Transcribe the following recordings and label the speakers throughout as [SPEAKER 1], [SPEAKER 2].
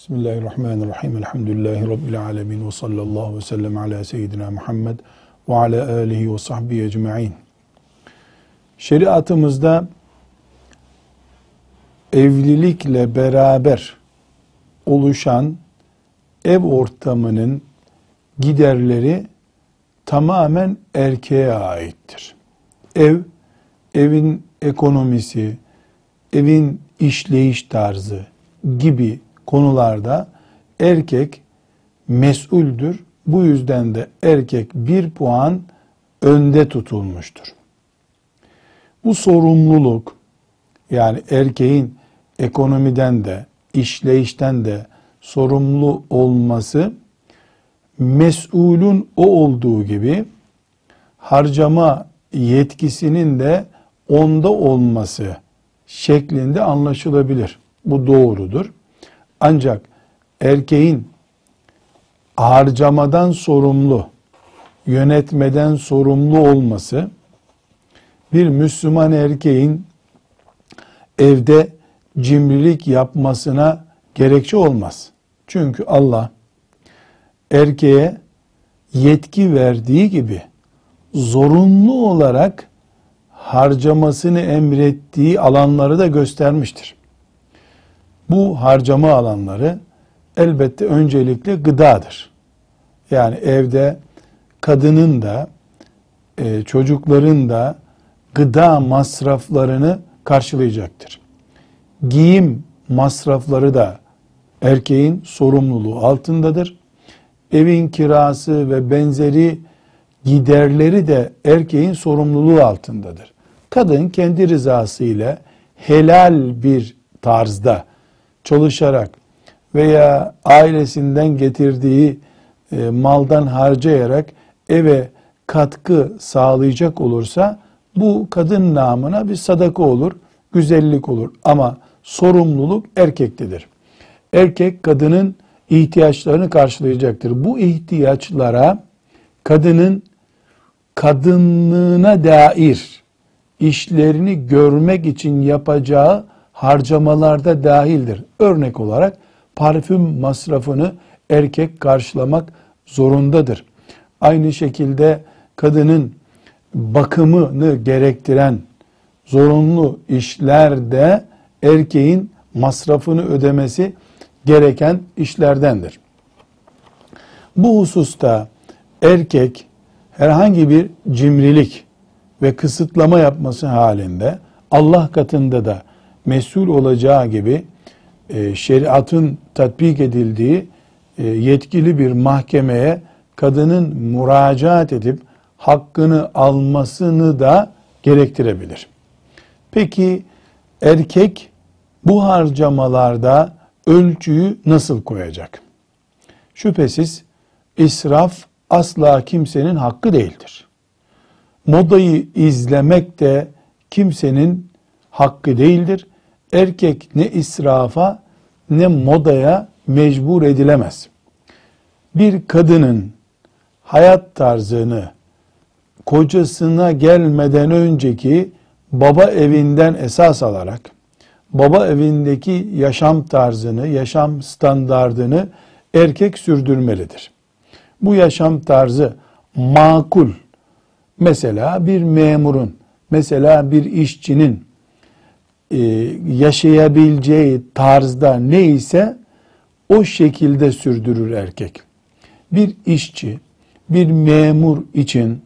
[SPEAKER 1] Bismillahirrahmanirrahim. Elhamdülillahi Rabbil alemin. Ve sallallahu ve sellem ala seyyidina Muhammed ve ala alihi ve sahbihi ecma'in. Şeriatımızda evlilikle beraber oluşan ev ortamının giderleri tamamen erkeğe aittir. Ev, evin ekonomisi, evin işleyiş tarzı gibi konularda erkek mesuldür. Bu yüzden de erkek bir puan önde tutulmuştur. Bu sorumluluk yani erkeğin ekonomiden de işleyişten de sorumlu olması mesulün o olduğu gibi harcama yetkisinin de onda olması şeklinde anlaşılabilir. Bu doğrudur. Ancak erkeğin harcamadan sorumlu, yönetmeden sorumlu olması bir Müslüman erkeğin evde cimrilik yapmasına gerekçe olmaz. Çünkü Allah erkeğe yetki verdiği gibi zorunlu olarak harcamasını emrettiği alanları da göstermiştir. Bu harcama alanları elbette öncelikle gıdadır. Yani evde kadının da e, çocukların da gıda masraflarını karşılayacaktır. Giyim masrafları da erkeğin sorumluluğu altındadır. Evin kirası ve benzeri giderleri de erkeğin sorumluluğu altındadır. Kadın kendi rızası ile helal bir tarzda çalışarak veya ailesinden getirdiği e, maldan harcayarak eve katkı sağlayacak olursa bu kadın namına bir sadaka olur, güzellik olur ama sorumluluk erkektedir. Erkek kadının ihtiyaçlarını karşılayacaktır. Bu ihtiyaçlara kadının kadınlığına dair işlerini görmek için yapacağı harcamalarda dahildir. Örnek olarak parfüm masrafını erkek karşılamak zorundadır. Aynı şekilde kadının bakımını gerektiren zorunlu işlerde erkeğin masrafını ödemesi gereken işlerdendir. Bu hususta erkek herhangi bir cimrilik ve kısıtlama yapması halinde Allah katında da mesul olacağı gibi e, şeriatın tatbik edildiği e, yetkili bir mahkemeye kadının müracaat edip hakkını almasını da gerektirebilir. Peki erkek bu harcamalarda ölçüyü nasıl koyacak? Şüphesiz israf asla kimsenin hakkı değildir. Modayı izlemek de kimsenin hakkı değildir erkek ne israfa ne modaya mecbur edilemez. Bir kadının hayat tarzını kocasına gelmeden önceki baba evinden esas alarak baba evindeki yaşam tarzını, yaşam standardını erkek sürdürmelidir. Bu yaşam tarzı makul. Mesela bir memurun, mesela bir işçinin yaşayabileceği tarzda neyse o şekilde sürdürür erkek. Bir işçi, bir memur için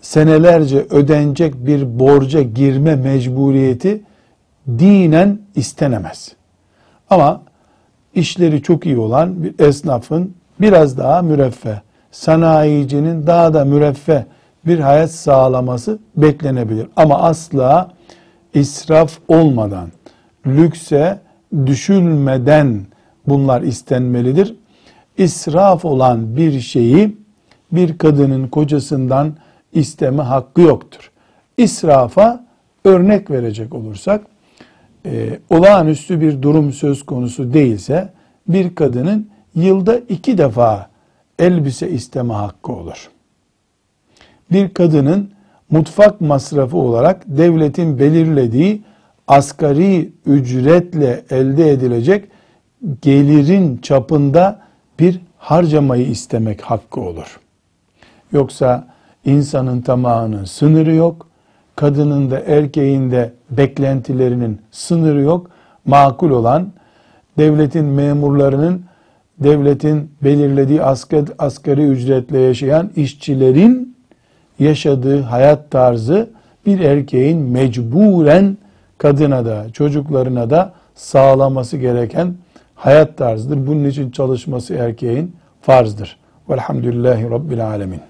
[SPEAKER 1] senelerce ödenecek bir borca girme mecburiyeti dinen istenemez. Ama işleri çok iyi olan bir esnafın biraz daha müreffeh, sanayicinin daha da müreffeh bir hayat sağlaması beklenebilir. Ama asla israf olmadan, lükse düşülmeden bunlar istenmelidir. İsraf olan bir şeyi bir kadının kocasından isteme hakkı yoktur. İsrafa örnek verecek olursak, e, olağanüstü bir durum söz konusu değilse, bir kadının yılda iki defa elbise isteme hakkı olur. Bir kadının mutfak masrafı olarak devletin belirlediği asgari ücretle elde edilecek gelirin çapında bir harcamayı istemek hakkı olur. Yoksa insanın tamahının sınırı yok. Kadının da erkeğin de beklentilerinin sınırı yok. Makul olan devletin memurlarının devletin belirlediği asgari, asgari ücretle yaşayan işçilerin yaşadığı hayat tarzı bir erkeğin mecburen kadına da çocuklarına da sağlaması gereken hayat tarzıdır. Bunun için çalışması erkeğin farzdır. Velhamdülillahi Rabbil Alemin.